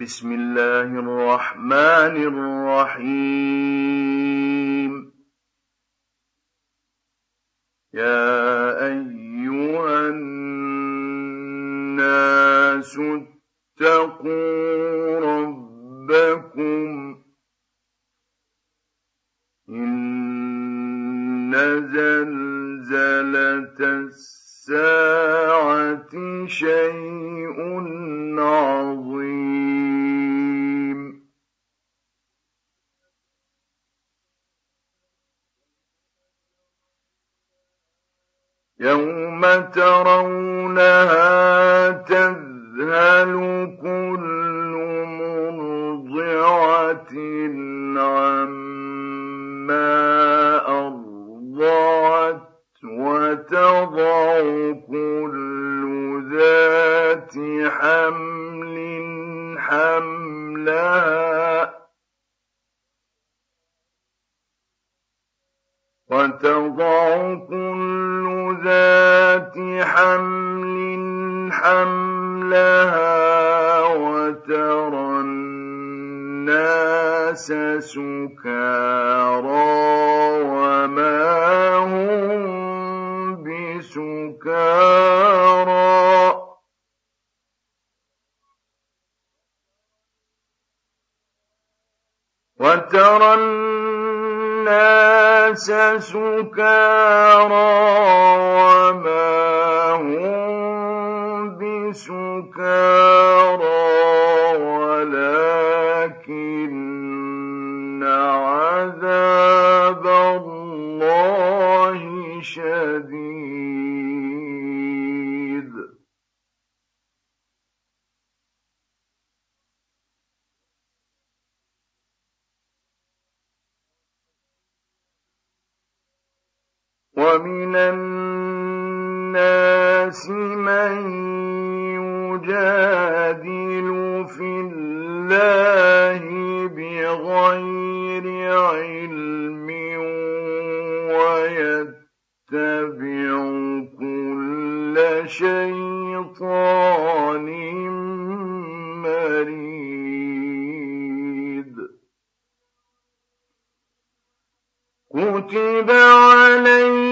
بسم الله الرحمن الرحيم. يا أيها الناس اتقوا ربكم. إن زلزلة الساعة شيء تَرَوْا ويتبع كل شيطان مريد. كتب عليه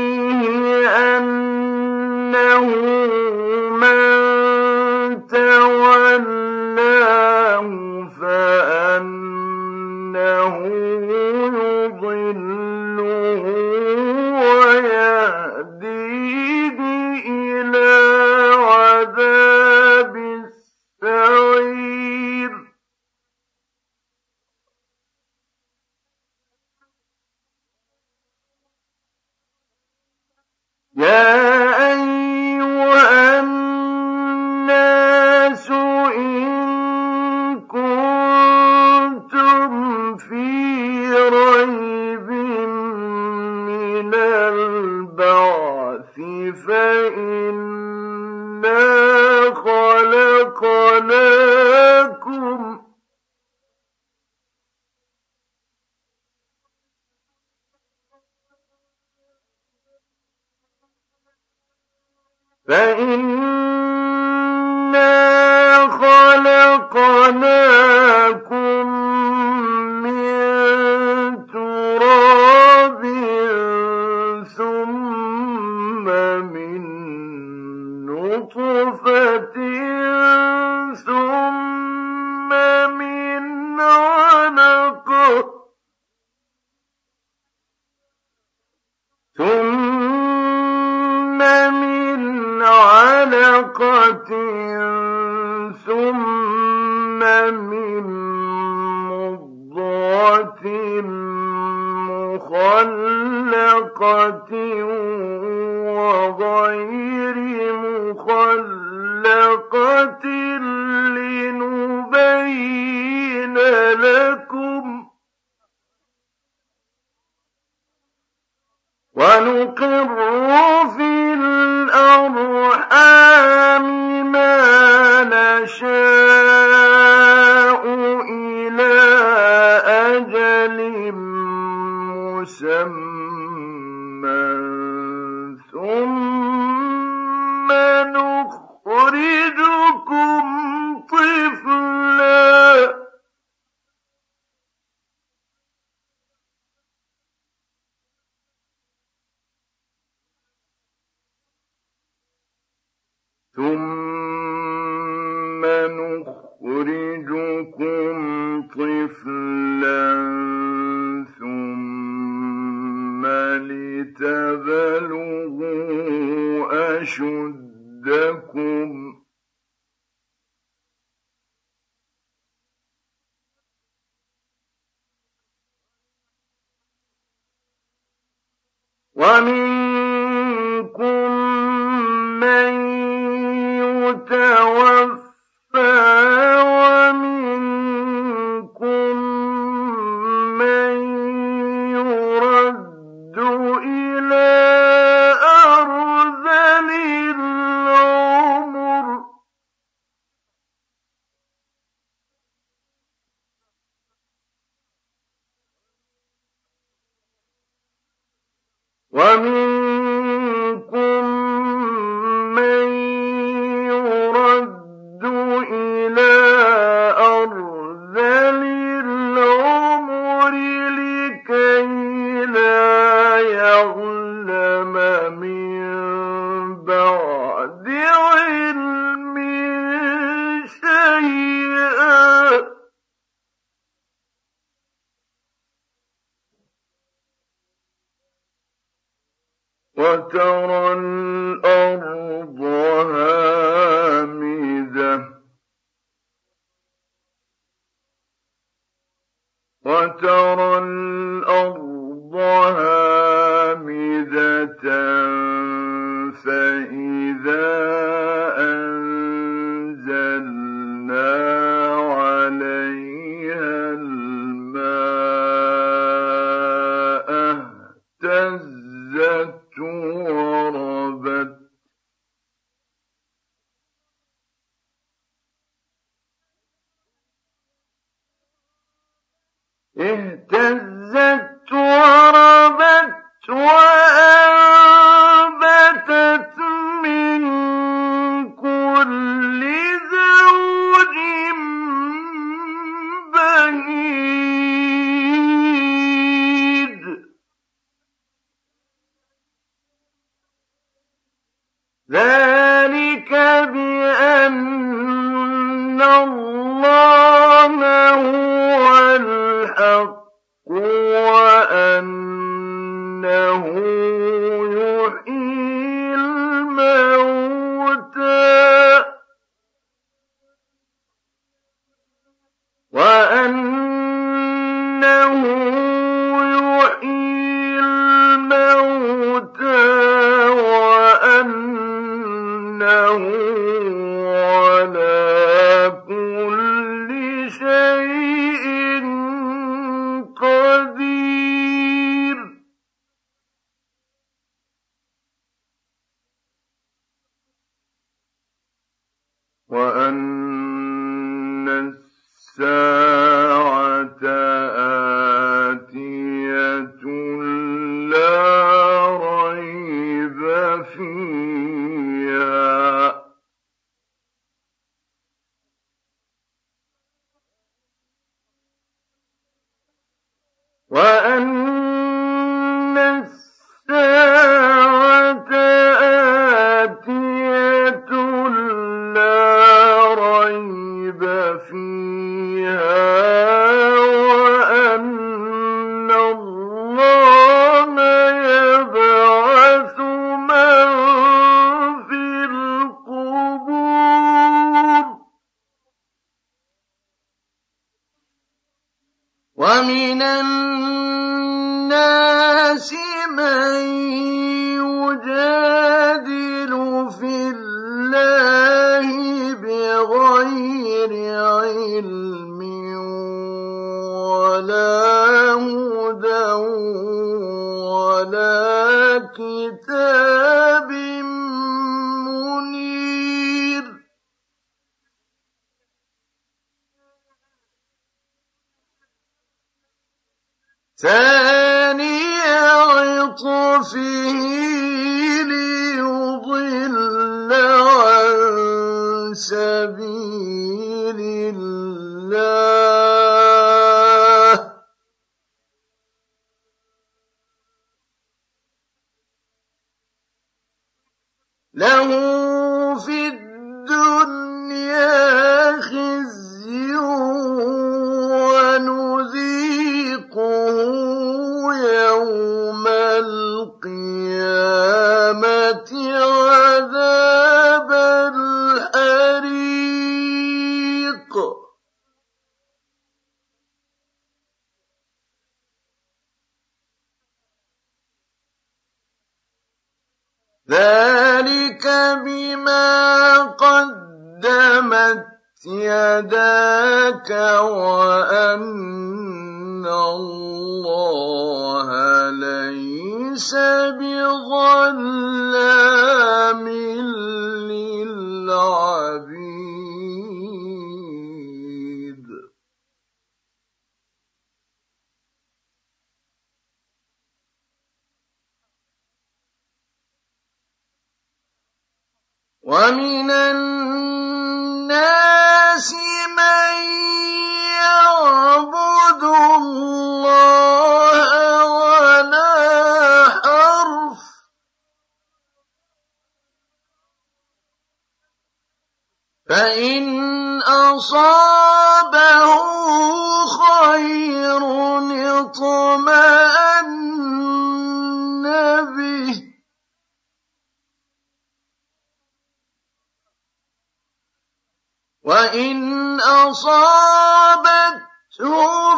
يَشَاءُ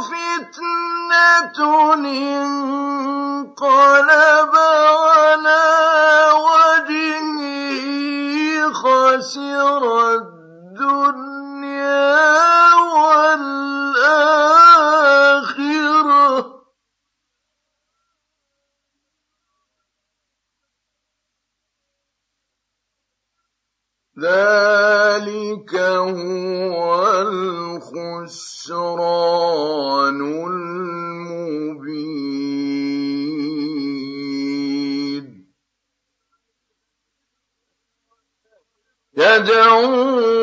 فتنة انقلب على وجهه خسر الدنيا والآخرة. ذلك هو الخسران. تدعون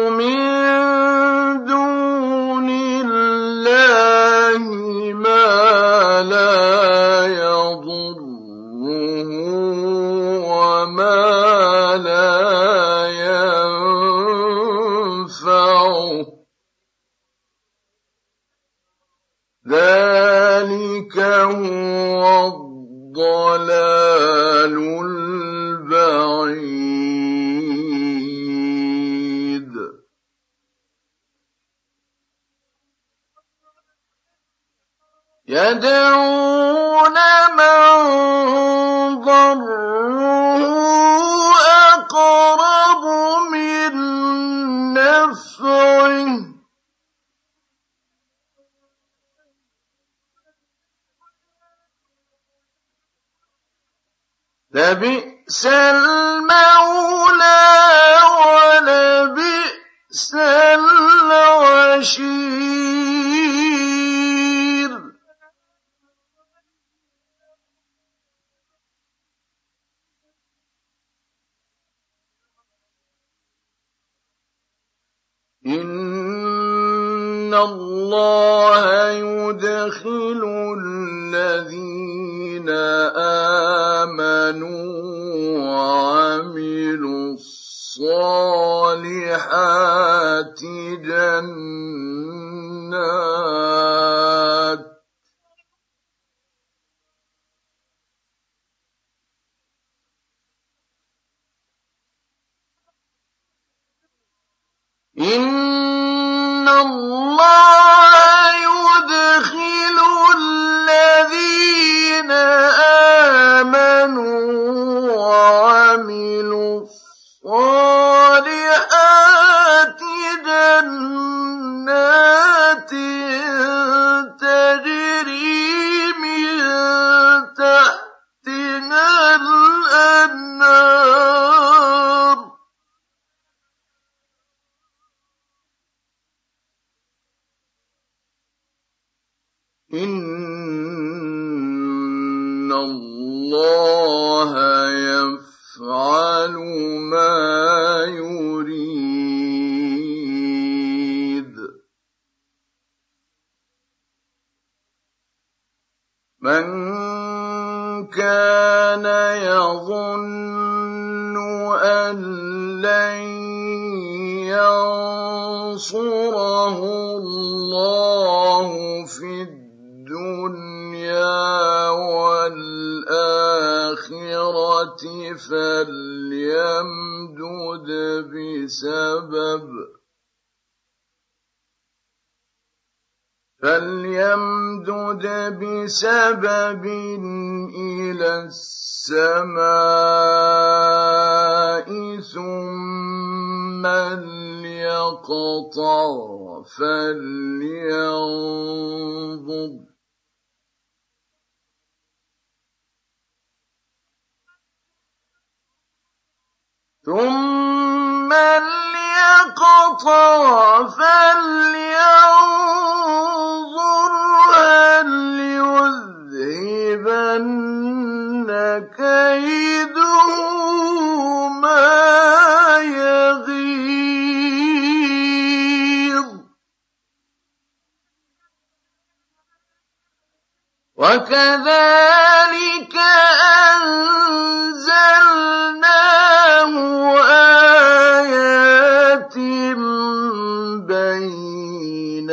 تدعون من ضره أقرب من نفعه. لبئس المولى ولبئس العشير. الصالحات جنات. إن الصابئين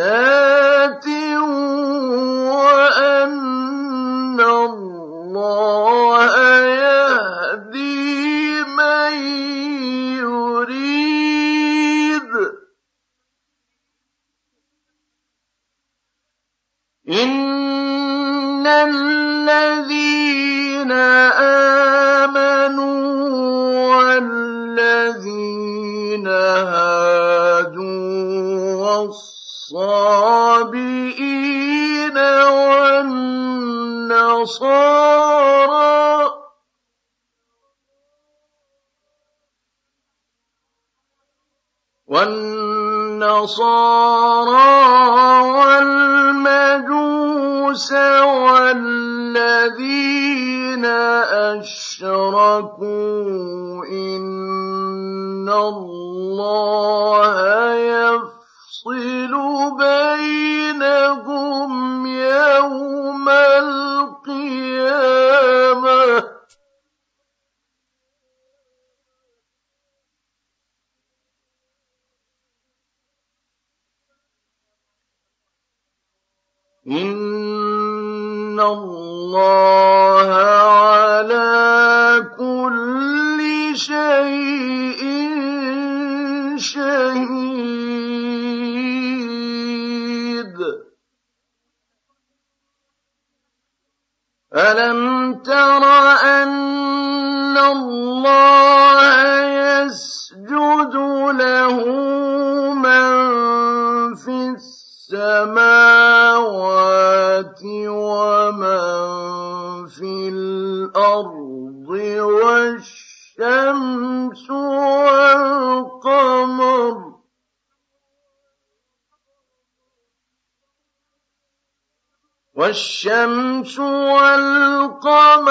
والشمس والقمر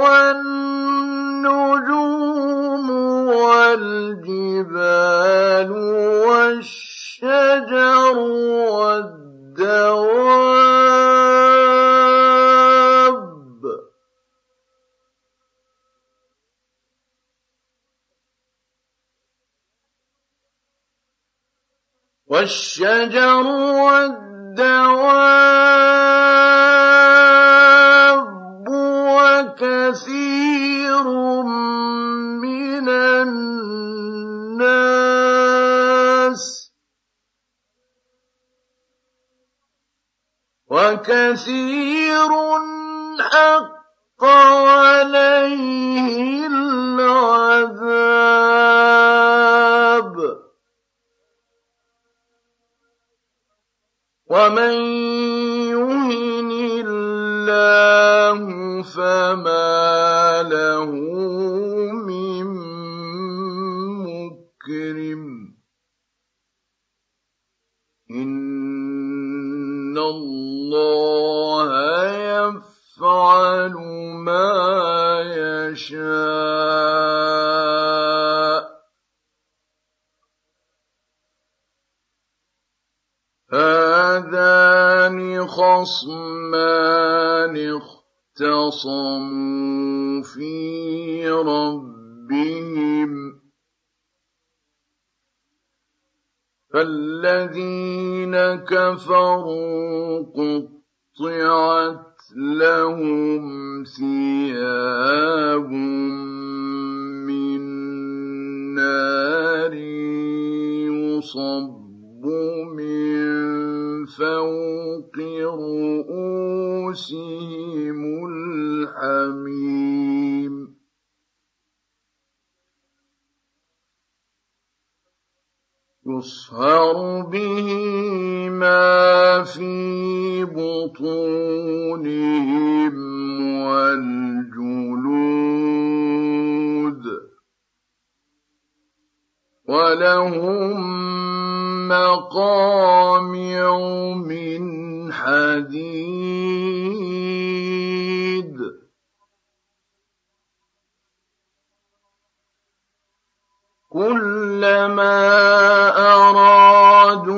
والنجوم والجبال والشجر والدواب. والشجر والدواب. وكثير حق عليه العذاب. ومن يهن الله فما له يشاء. هذان خصمان اختصموا في ربهم. فالذين كفروا قطعت لهم ثياب من نار يصب من فوق رؤوسهم الحميم. يصهر به ما في بطونهم والجلود ولهم مقامع من حديد كلما أرادوا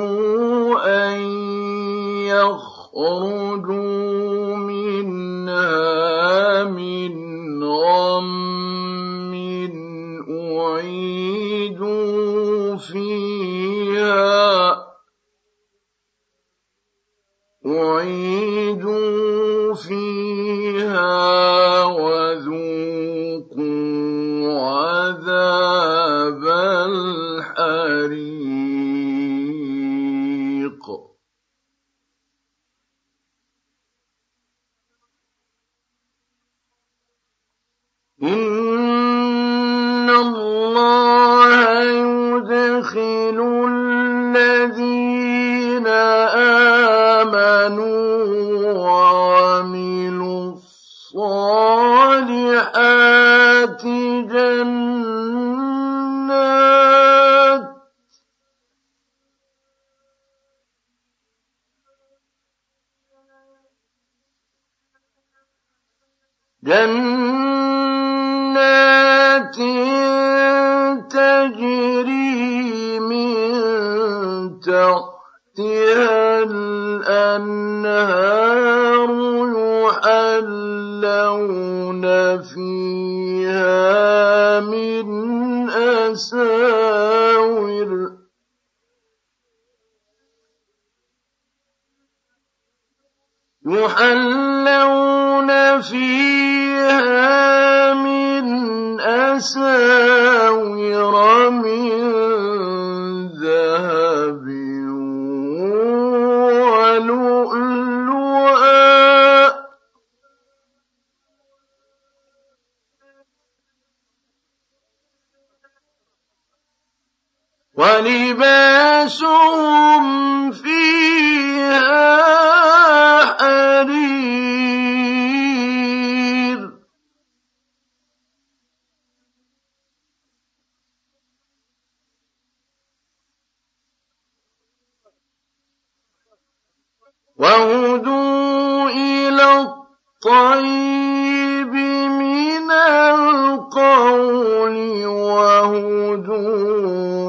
الطيب من القول وهدوا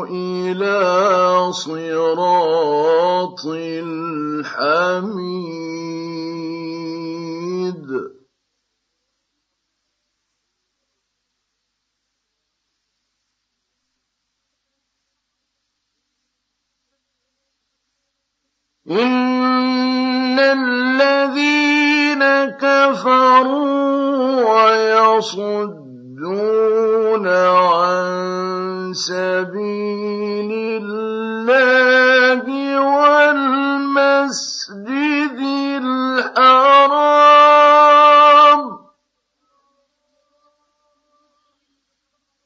إلى صراط الحميد. إن كفروا ويصدون عن سبيل الله والمسجد الحرام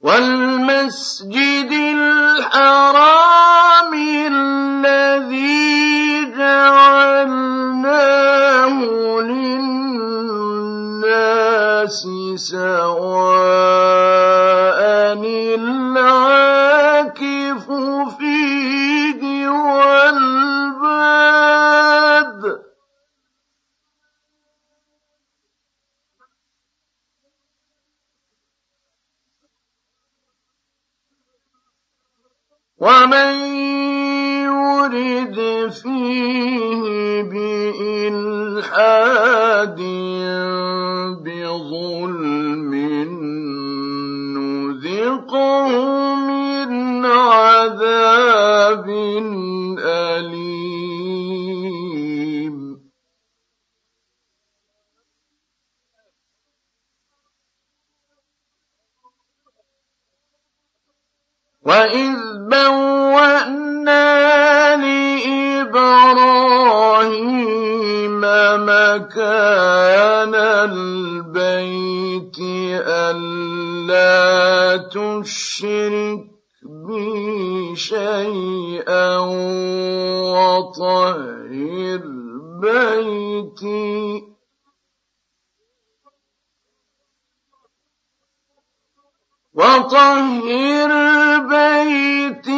والمسجد الحرام للناس سواء العاكف فيه والباد. ومن يرد فيه بإلحاد عذاب أليم وإذ بوأنا لإبراهيم مكان البيت ألا تشرك بي شيئا وطهر بيتي. وطهر بيتي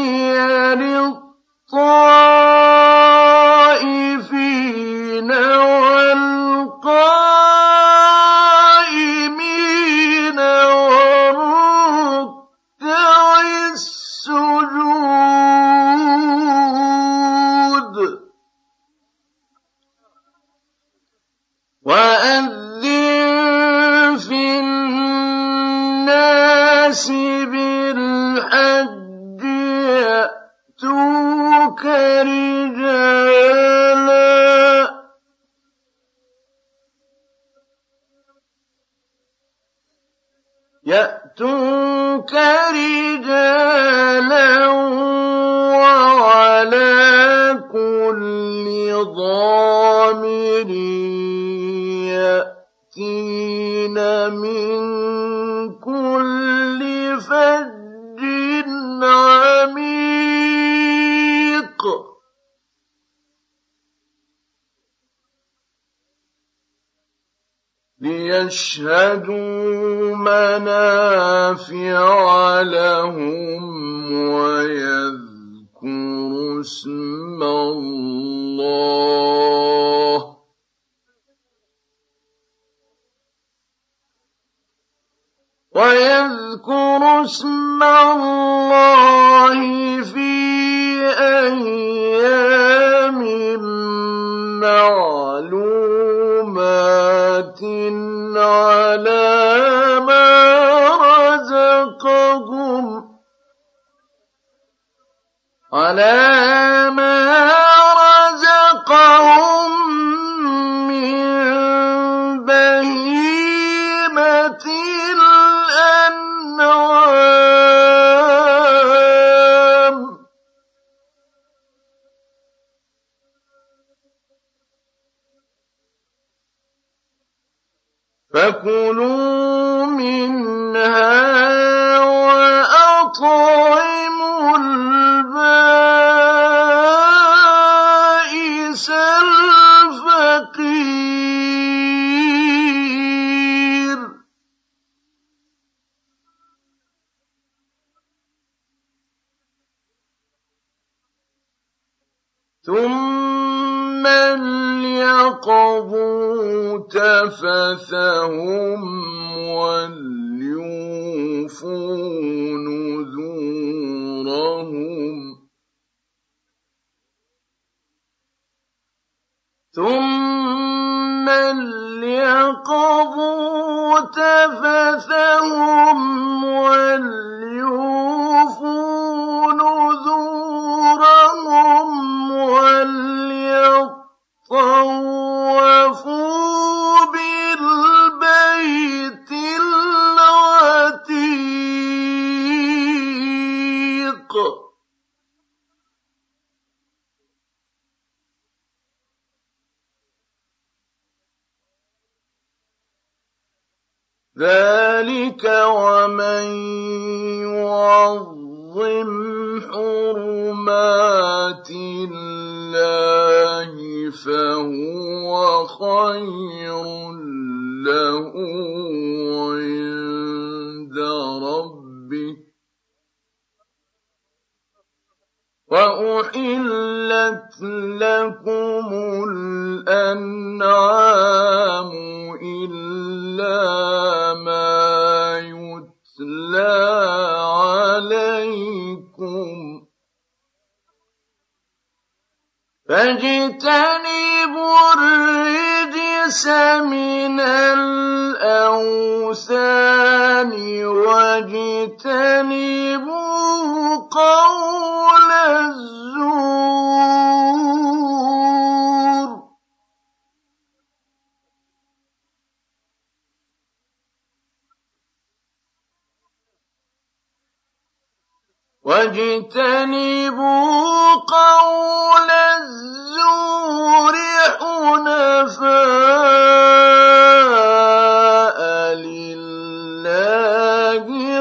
مثلا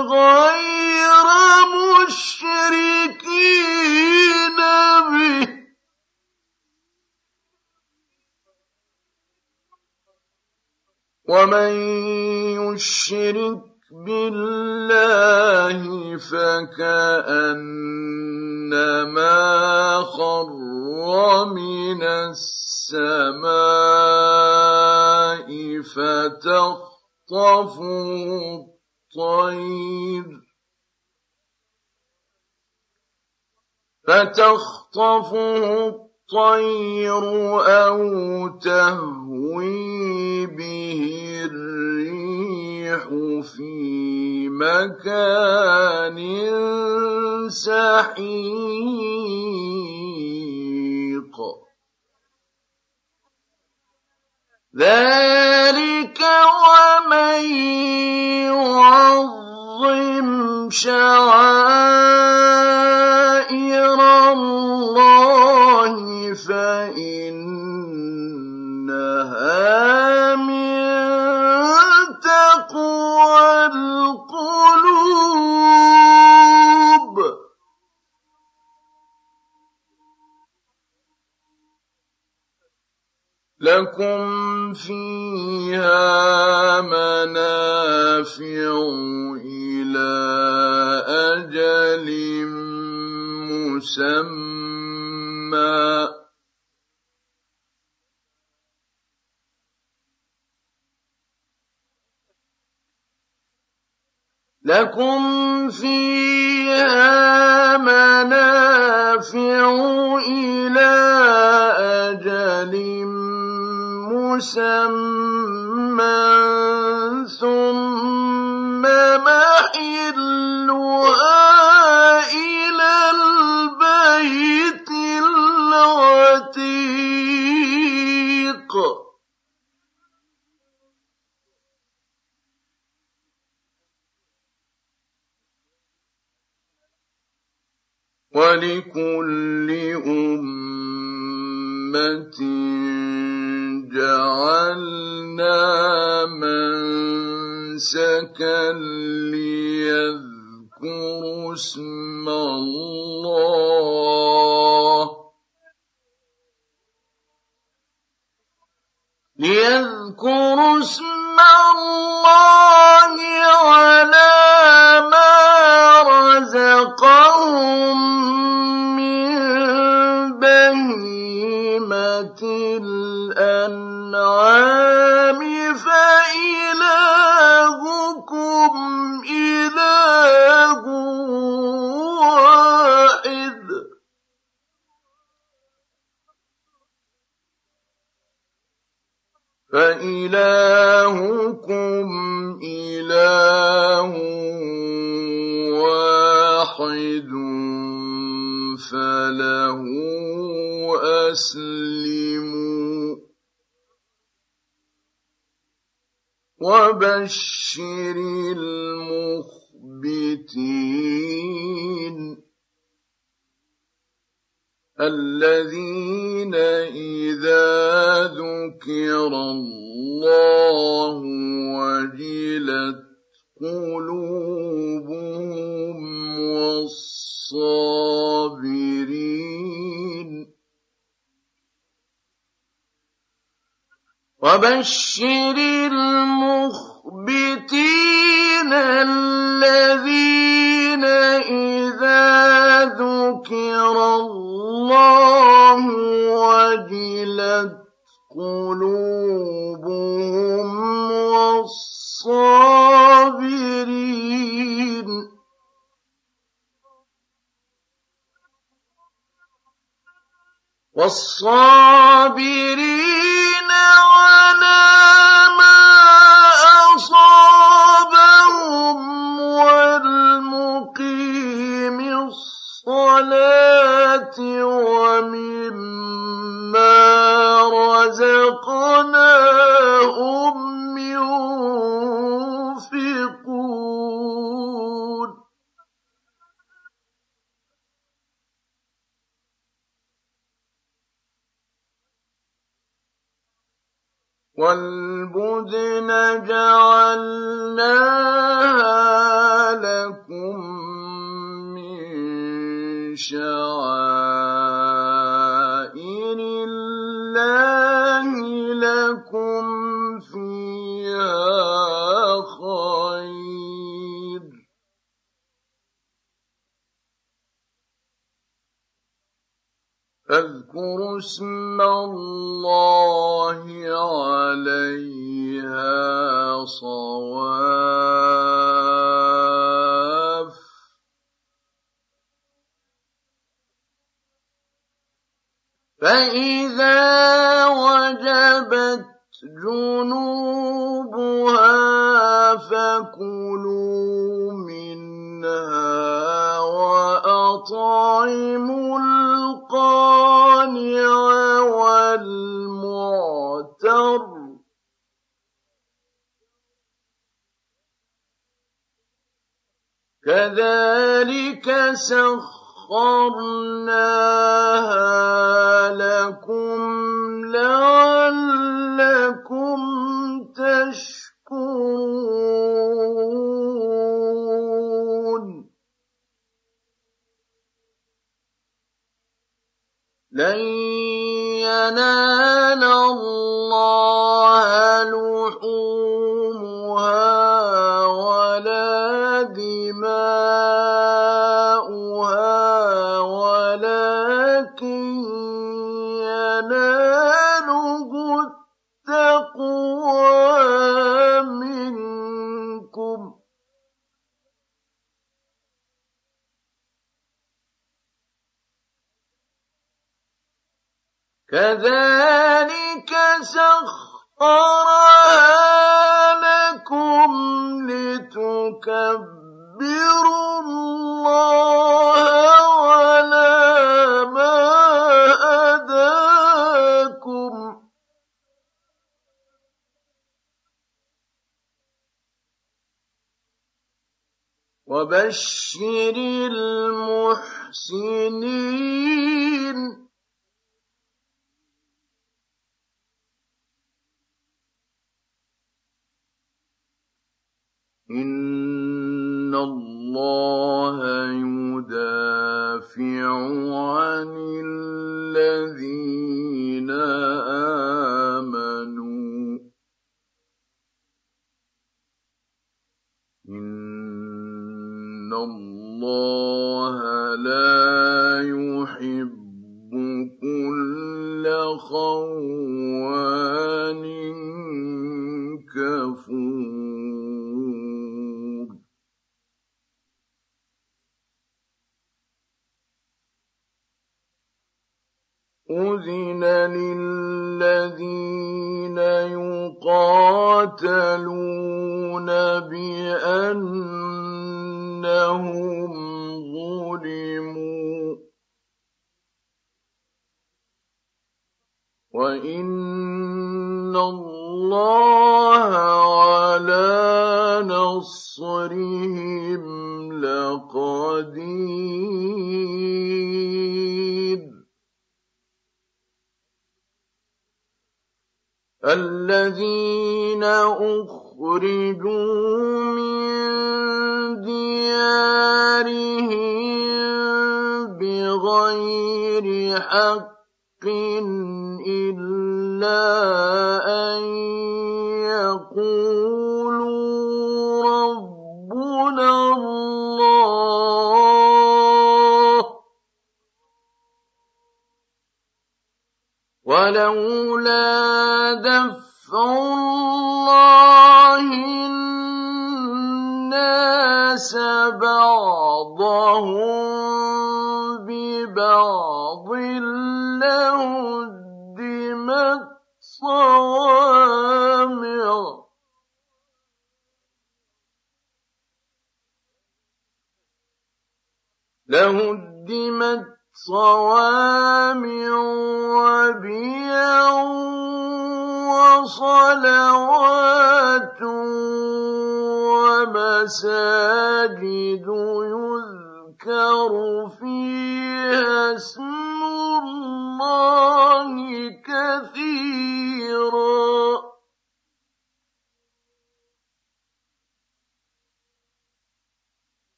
غير مشركين به. ومن يشرك بالله فكأنما خر من السماء فتخ فتخطفه الطير. فتخطفه الطير أو تهوي به الريح في مكان سحيق. ذلك ومن يعظم شعائر الله لكم فيها منافع إلى أجل مسمى لكم فيها منافع إلى أجل مسمى ثم محلها إلى البيت العتيق. ولكل أمة منسكا والبدن جعلناها لكم من شعائر الله لكم فيها خير. فاذكروا اسم فإذا وجبت جنوبها فكلوا منها وأطعموا القانع والمعتر كذلك سخرناها لكم لعلكم تشكرون لن ينال الله لحومها كذلك سخرها لكم لتكبروا الله على ما هداكم وبشر المحسنين صوامع لهدمت صوامع وبيع وصلوات ومساجد يذكر فيها اسم الله كثيرا.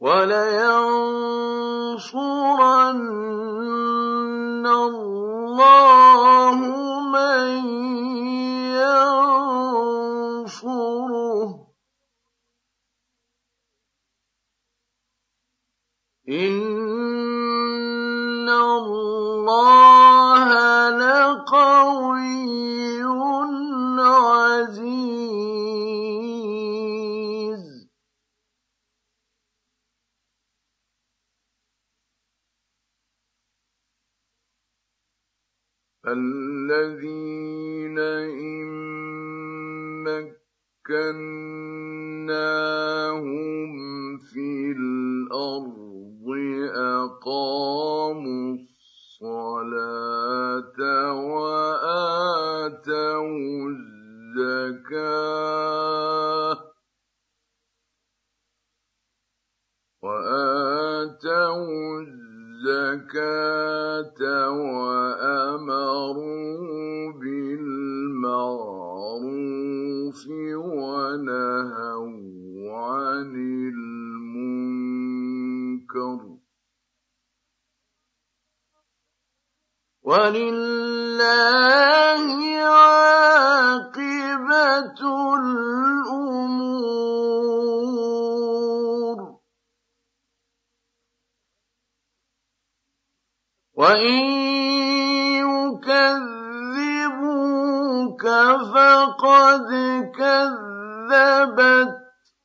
ولينصرن الله من ينصره. إن اللَّهَ لَقَوِيٌّ عَزِيزٌ. الَّذِينَ إِن مَّكَّنَّاهُمْ أَقَامُوا الصَّلَاةَ وَآتَوُا الزَّكَاةَ وَأَمَرُوا بِالْمَعْرُوفِ وَنَهَوْا عَنِ الْمُنكَرِ ۗ وَلِلَّهِ عَاقِبَةُ الْأُمُورِ. وَإِن يُكَذِّبُوكَ فَقَدْ كَذَّبَتْ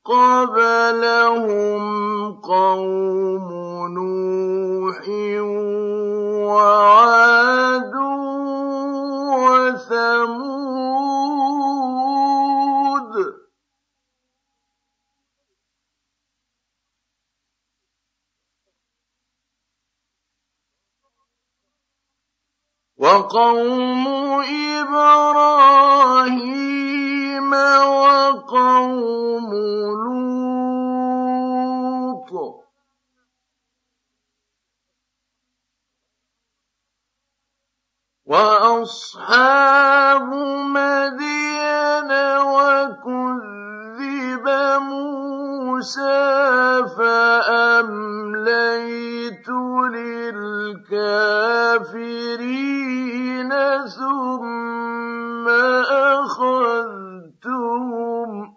قَبْلَهُمْ قَوْمُ نُوحٍ وَعَادٌ وَقَوْمُ إِبْرَاهِيمَ وَقَوْمُ لُوطٍ. وَأَصْحَابُ مَدْيَنَ وَكُذِّبَ مُوسَىٰ فَأَمْلَيْتُ لِلْكَافِرِينَ ثُمَّ أَخَذْتُهُمْ ۖ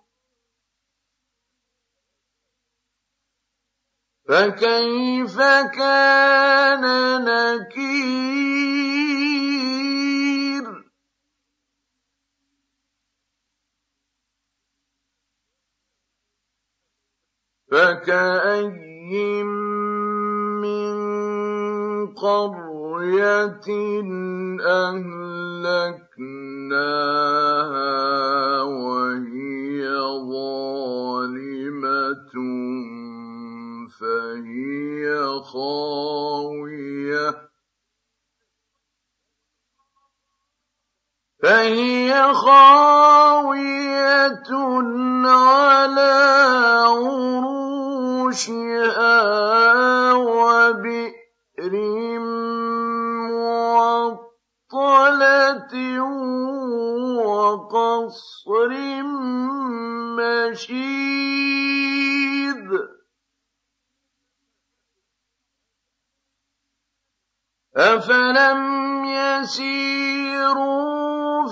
فَكَيْفَ كَانَ نَكِيرِ؟ فَكَأَيِّن مِّن قَرْيَةٍ أَهْلَكْنَاهَا وَهِيَ ظَالِمَةٌ فَهِيَ خَاوِيَةٌ عَلَىٰ عُرُوشِهَا وَبِئْرٍ مُّعَطَّلَةٍ وَقَصْرٍ مَّشِيدٍ. أَفَلَمْ يَسِيرُوا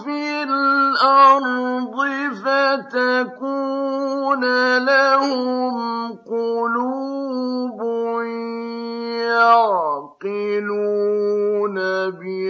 فِي الْأَرْضِ فَتَكُونَ لَهُمْ قُلُوبٌ يَعْقِلُونَ بِهَا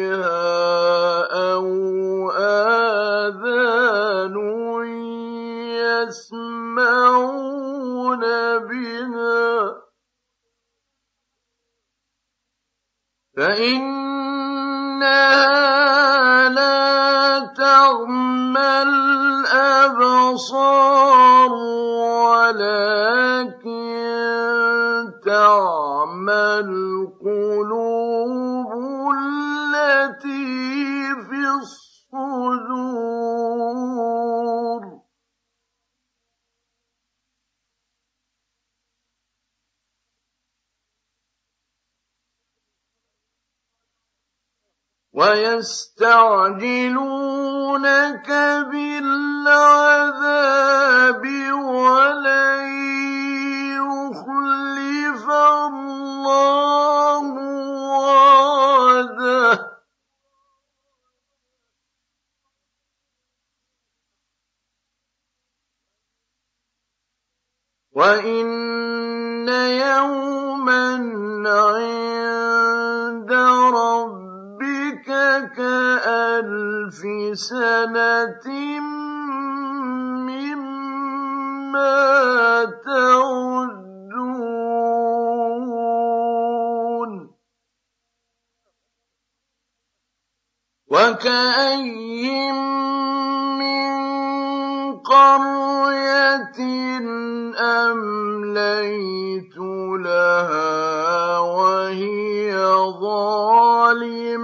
وَيَسْتَعْجِلُونَكَ بِالْعَذَابِ وَلَن يُخْلِفَ اللَّهُ وَعْدَهُ ۚ. وَإِنَّ يَوْمًا عِندَ سنة مما تعدون. وكأي من قرية أمليت لها وهي ظالمة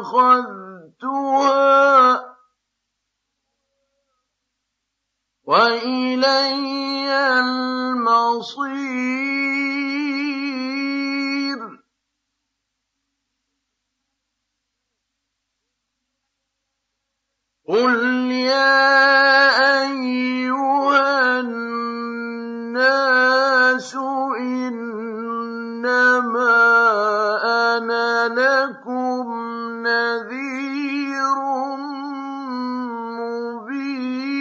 أخذتها وإلي المصير. قل يا أيها الناس إنما أنا لكم نذير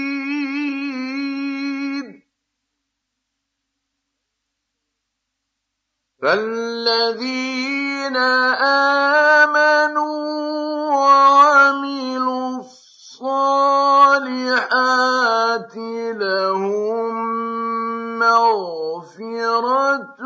مبين فالذين آمنوا وعملوا الصالحات لهم مغفرة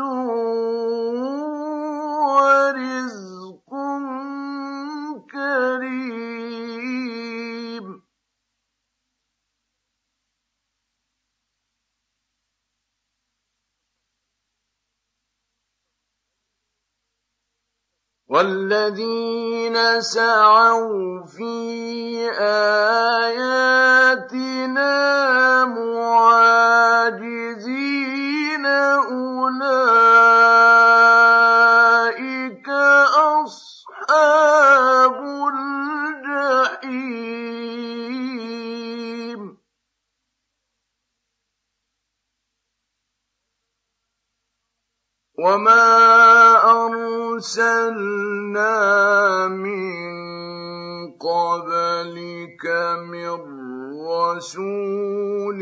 والذين سعوا في آياتنا معاجزين أولئك أصحاب الجحيم وما أرسلنا من قبلك من رسول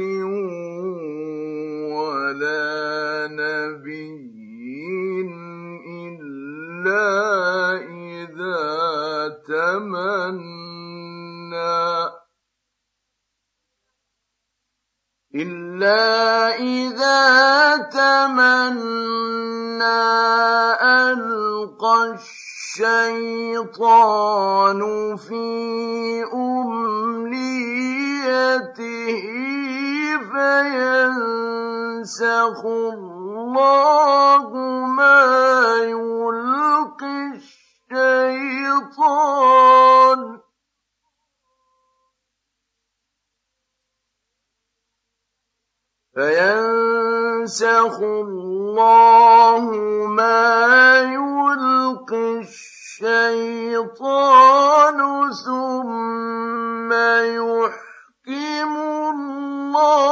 ولا نبي إلا إذا تمنى إلا إذا تمنى ألقى الشيطان في أمنيته فينسخ الله ما يلقي الشيطان فينسخ الله ما يلقي الشيطان ثم يحكم الله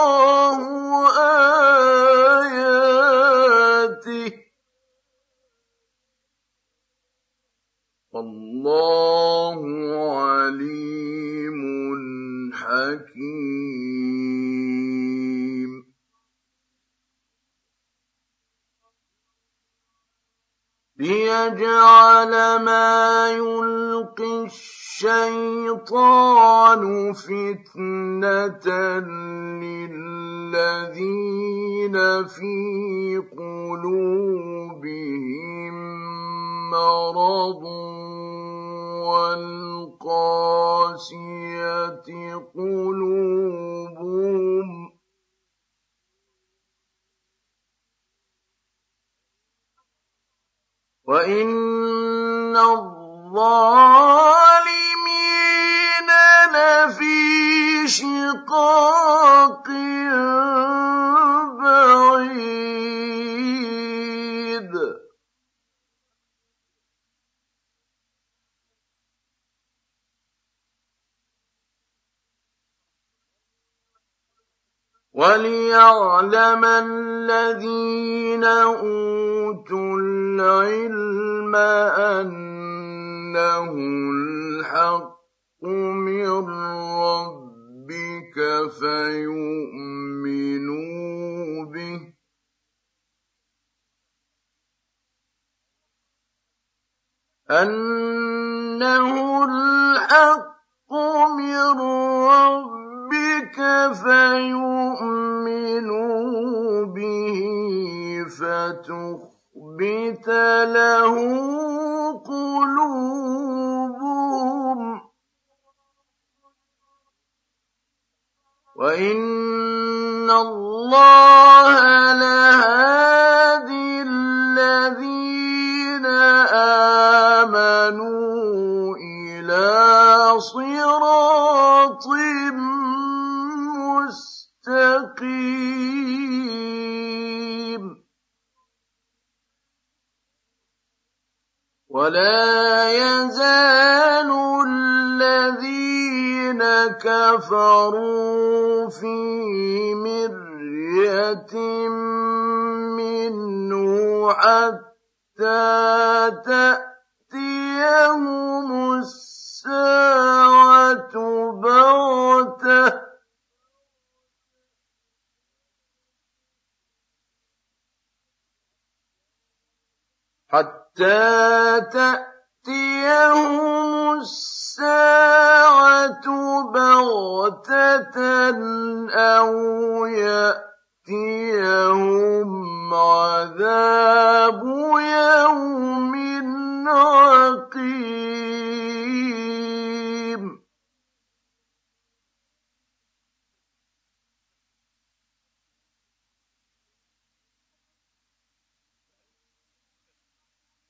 ولا يزال الذين كفروا في مرية منه حتى تأتيهم الساعة بغتة. حتى تأتيهم الساعة بغتة أو يأتيهم عذاب يوم عقيم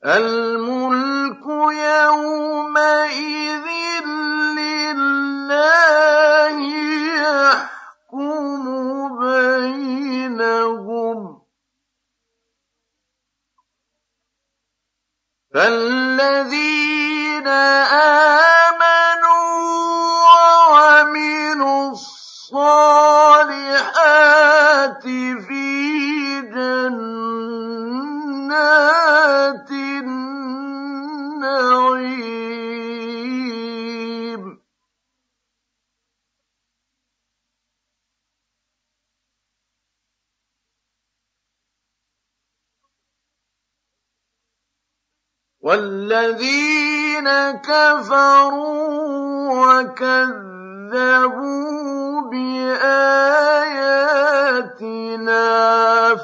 الملك يومئذ لله يحكم بينهم. فالذين آمنوا وعملوا الصالحات في جنات والذين كفروا وكذبوا بآياتنا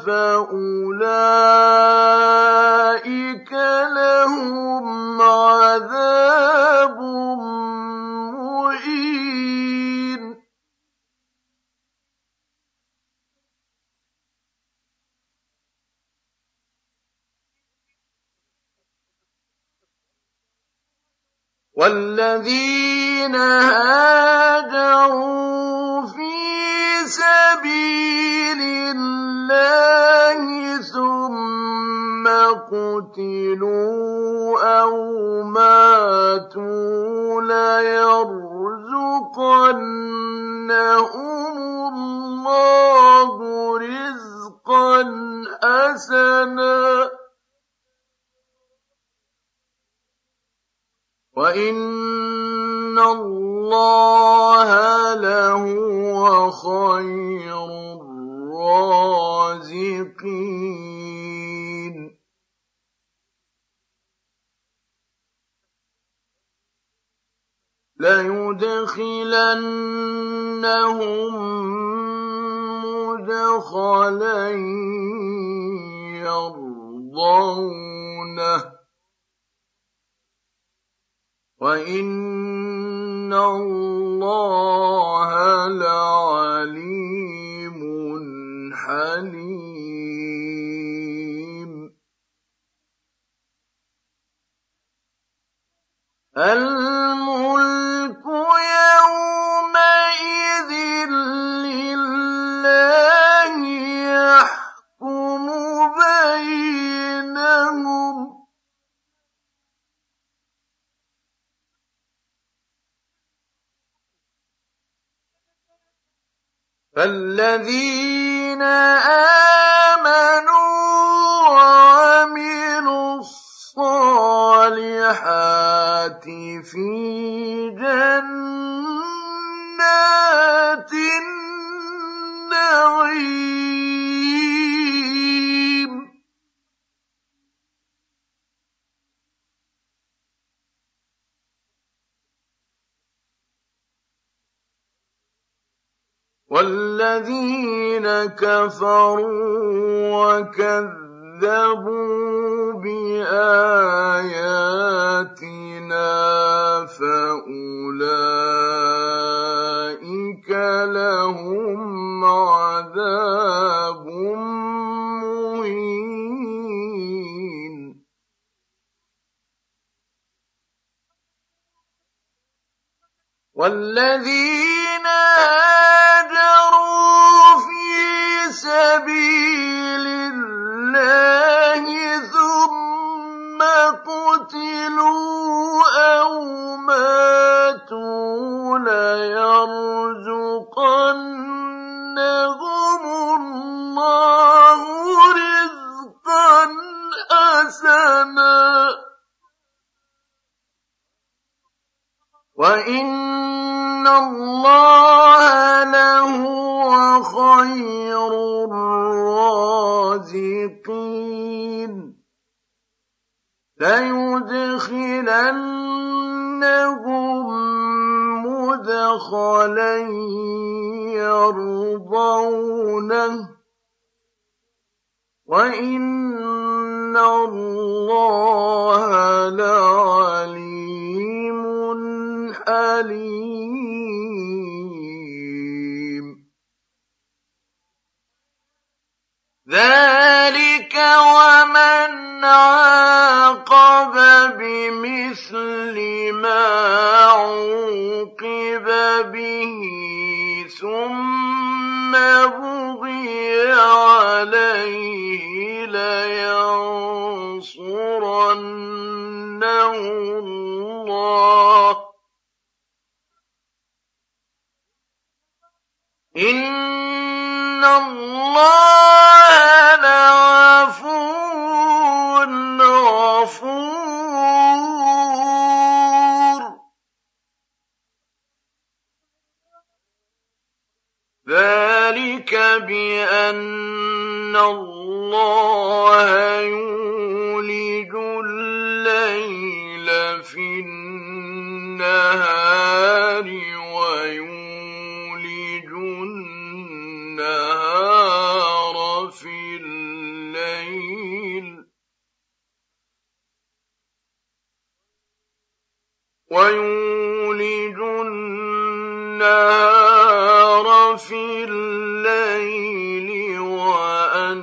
فأولئك لهم عذاب مهين والذين هاجروا في سبيل الله ثم قتلوا أو ماتوا ليرزقنهم الله رزقا حسنا وإن الله لهو خير الرازقين ليدخلنهم مدخلا يرضونه وإن الله لعليم حليم الملك يومئذ لله يحكم بينهم فالذين آمنوا وعملوا الصالحات في جنات النعيم والذين كفروا وكذبوا بآياتنا فأولئك لهم عذاب والذين وإن الله لهو خير الرازقين ليدخلنهم مدخلا يرضونه وإن الله لعليم أليم ذلك ومن عاقب بمثل ما عوقب به ثم بغي عليه إن الله لعفو غفور. ذلك بأن الله يولج الليل في النهار. ويولج النهار في الليل وأن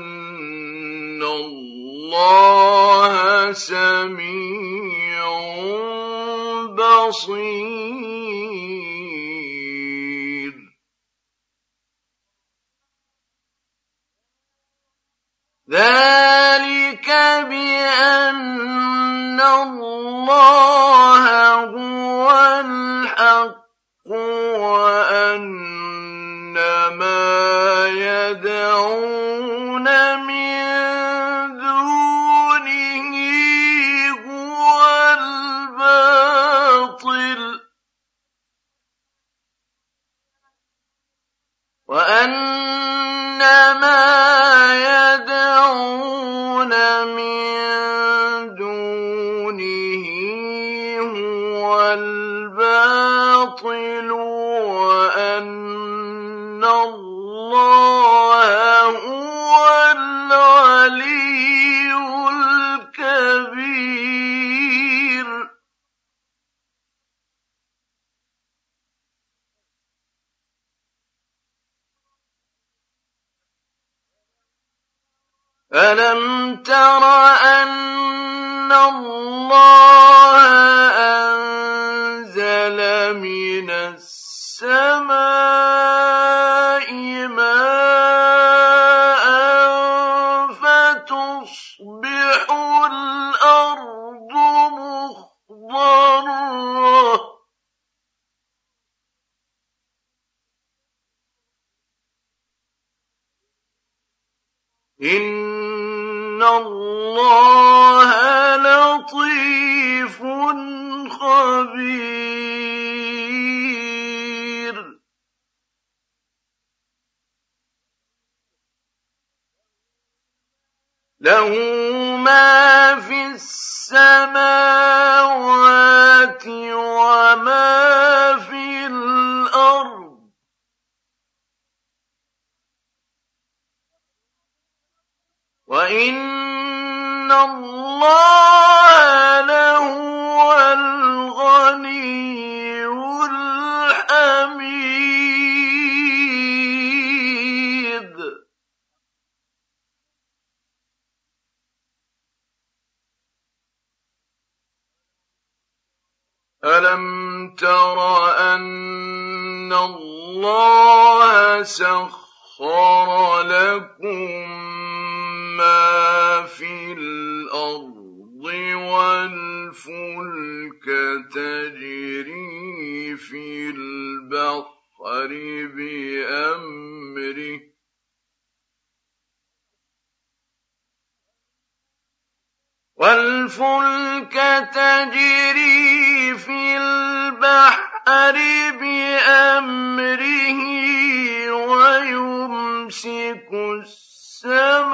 الله سميع بصير. ذلك ألم وإن الله لهو الغني الحميد ألم تر أن الله سخر لكم تجري في البحر بأمره. والفلك تجري في البحر بأمره ويمسك السماء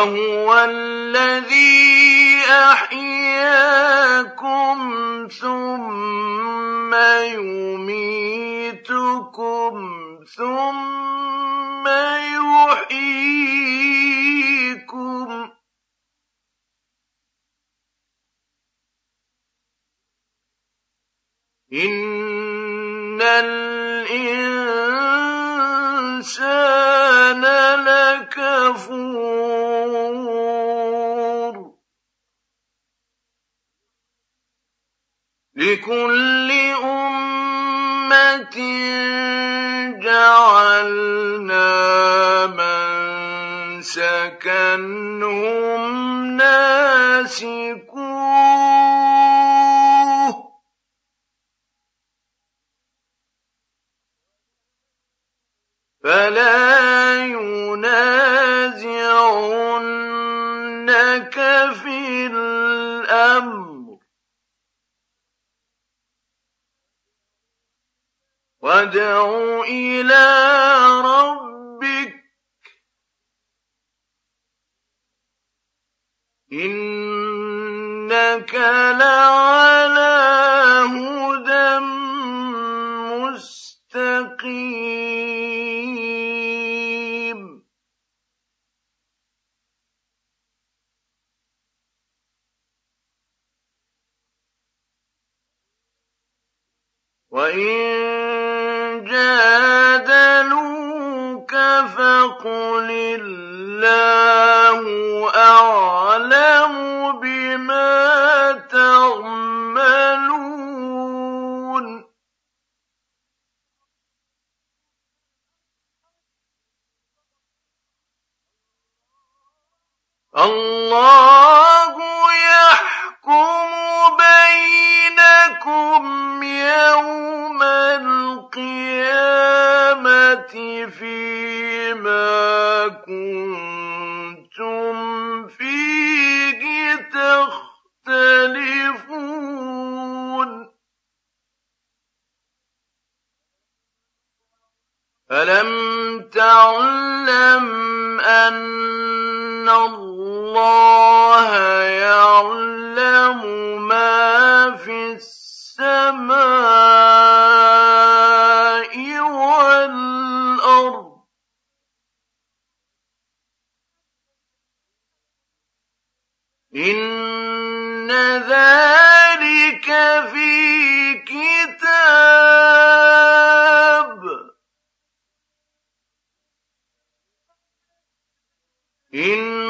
وهو الذي أحياكم ثم يميتكم ثم يحييكم إن الإنسان لكفور لكل أمة جعلنا من سكنهم ناسكوه. فلا ينازعنك في الأمر وادع إلى ربك إنك لعلى هدى مستقيم وإن جادلوك فقل الله أعلم بما تعملون الله يحكم بينكم يوم القيامة فيما كنتم فيه تختلفون. ألم تعلم أن الله يعلم ما في السماء والأرض. إن ذلك في كتاب. إن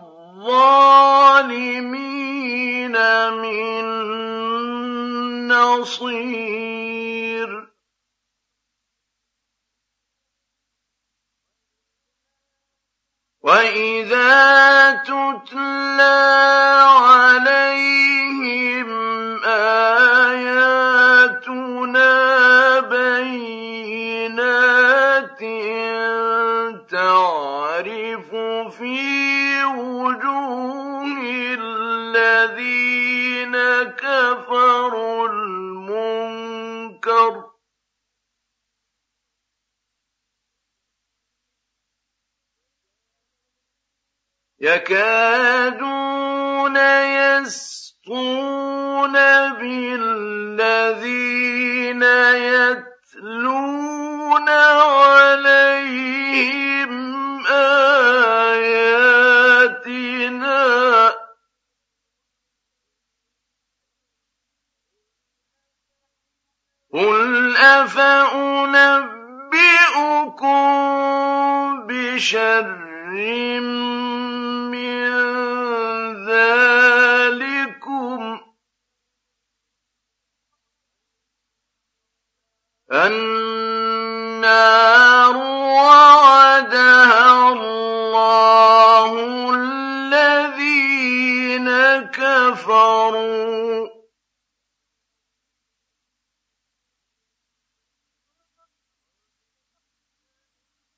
مِن نَّصِيرٍ. وَإِذَا تُتْلَىٰ عَلَيْهِمْ آيَاتُنَا بَيِّنَاتٍ وُجُوهِ الَّذِينَ كَفَرُوا الْمُنكَرَ ۖ. يَكَادُونَ يَسْطُونَ بِالَّذِينَ يَتْلُونَ عَلَيْهِمْ قُلْ أَفَأُنَبِّئُكُم بِشَرٍّ مِّن ذَٰلِكُمُ ۗ؟ النَّارُ وَعَدَهَا اللَّهُ كَفَرُوا ۖ.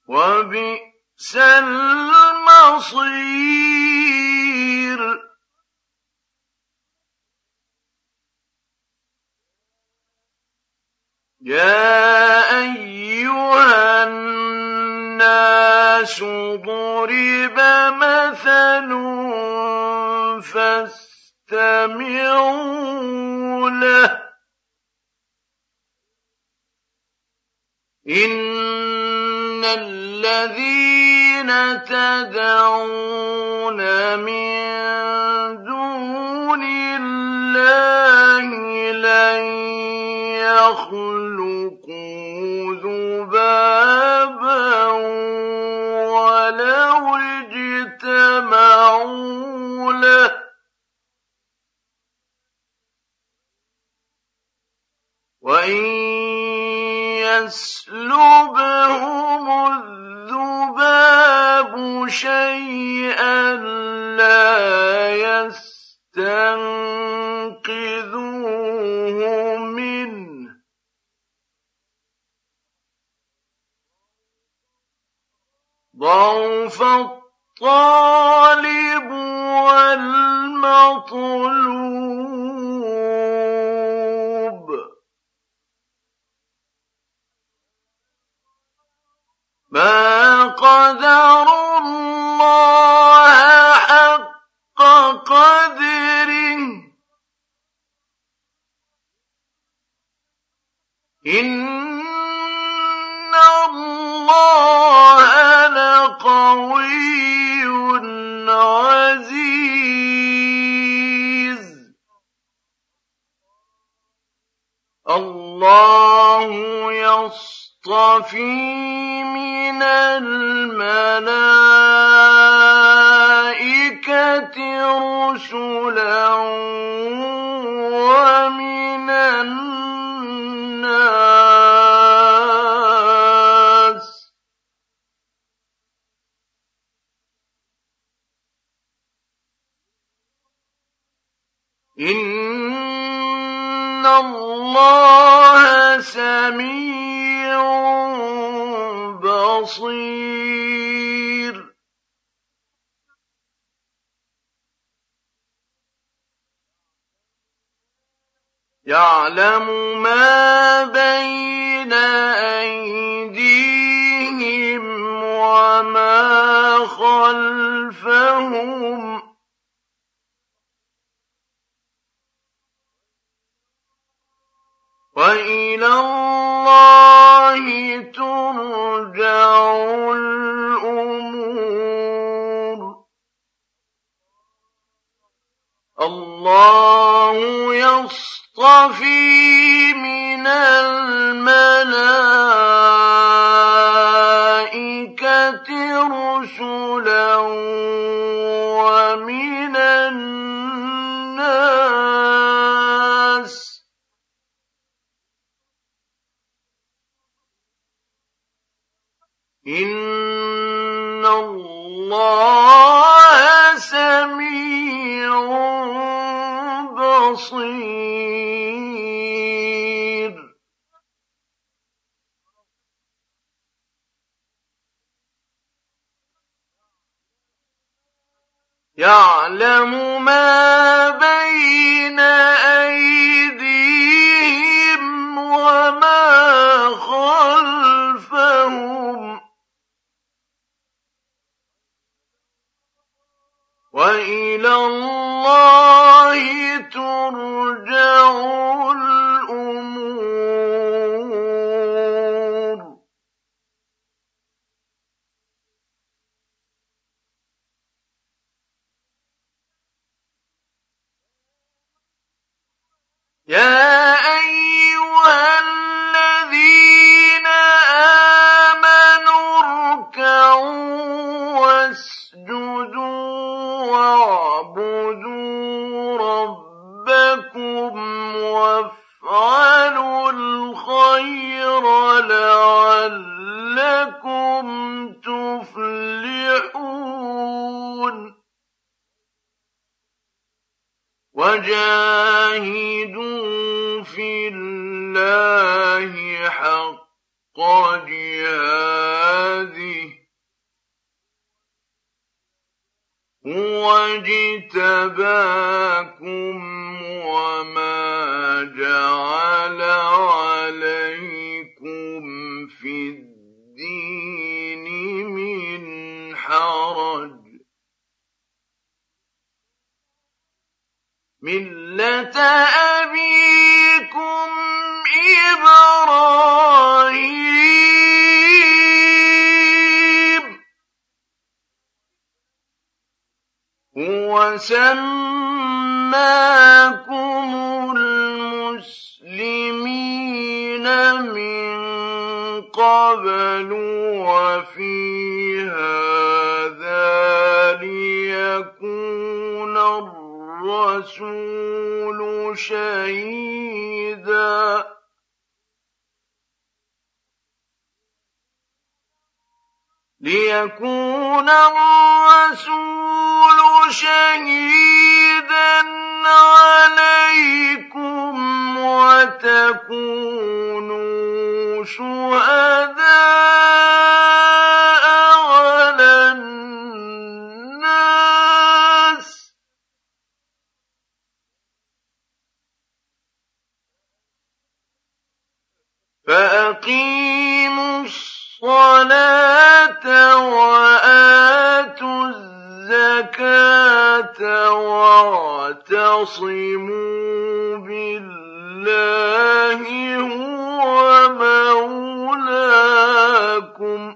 وَبِئْسَ الْمَصِيرُ. يَا أَيُّهَا النَّاسُ ضُرِبَ مَثَلٌ فَاسْتَمِعُوا لَهُ ۚ. إِنَّ الَّذِينَ تَدْعُونَ مِن دُونِ اللَّهِ لَن يَخْلُقُوا ذُبَابًا وَلَوِ اجْتَمَعُوا لَهُ ۖ. وَإِن يَسْلُبْهُمُ الذُّبَابُ شَيْئًا لَّا يَسْتَنقِذُوهُ مِنْهُ ۚ ضَعُفَ الطَّالِبُ وَالْمَطْلُوبُ مَا قَدَرُوا اللَّهَ حَقَّ قَدْرِهِ ۗ إِنَّ اللَّهَ لَقَوِيٌّ عَزِيزٌ اللَّهُ يَصْطَفِي مِنَ الْمَلَائِكَةِ رُسُلًا وَمِنَ النَّاسِ ۚ إِنَّ اللَّهَ سَمِيعٌ بَصِيرٌ. يَعْلَمُ مَا بَيْنَ أَيْدِيهِمْ وَمَا خَلْفَهُمْ ۗ وإلى الله ترجع الأمور. الله يصطفي من الملائكة رسلا ومن إِنَّ اللَّهَ سَمِيعٌ بَصِيرٌ يَعْلَمُ مَا بَيْنَ أَيْدِيهِمْ وَإِلَى اللَّهِ تُرْجَعُ الْأُمُورُ. يَا أَيُّهَا رَبَّكُمْ وَافْعَلُوا الْخَيْرَ لَعَلَّكُمْ تُفْلِحُونَ. وَجَاهِدُوا فِي اللَّهِ حَقَّ جِهَادِهِ ۚ. هُوَ اجْتَبَاكُمْ مِّلَّةَ أَبِيكُمْ إِبْرَاهِيمَ ۚ هُوَ سَمَّاكُمُ الْمُسْلِمِينَ مِن قَبْلُ وَفِي هَٰذَا الرَّسُولُ شَهِيدًا. عَلَيْكُمْ وَتَكُونُوا شُهَدَاءَ عَلَى النَّاسِ ۚ فَأَقِيمُوا الصَّلَاةَ وَآتُوا الزَّكَاةَ وَاعْتَصِمُوا بِاللَّهِ هُوَ مَوْلَاكُمْ ۖ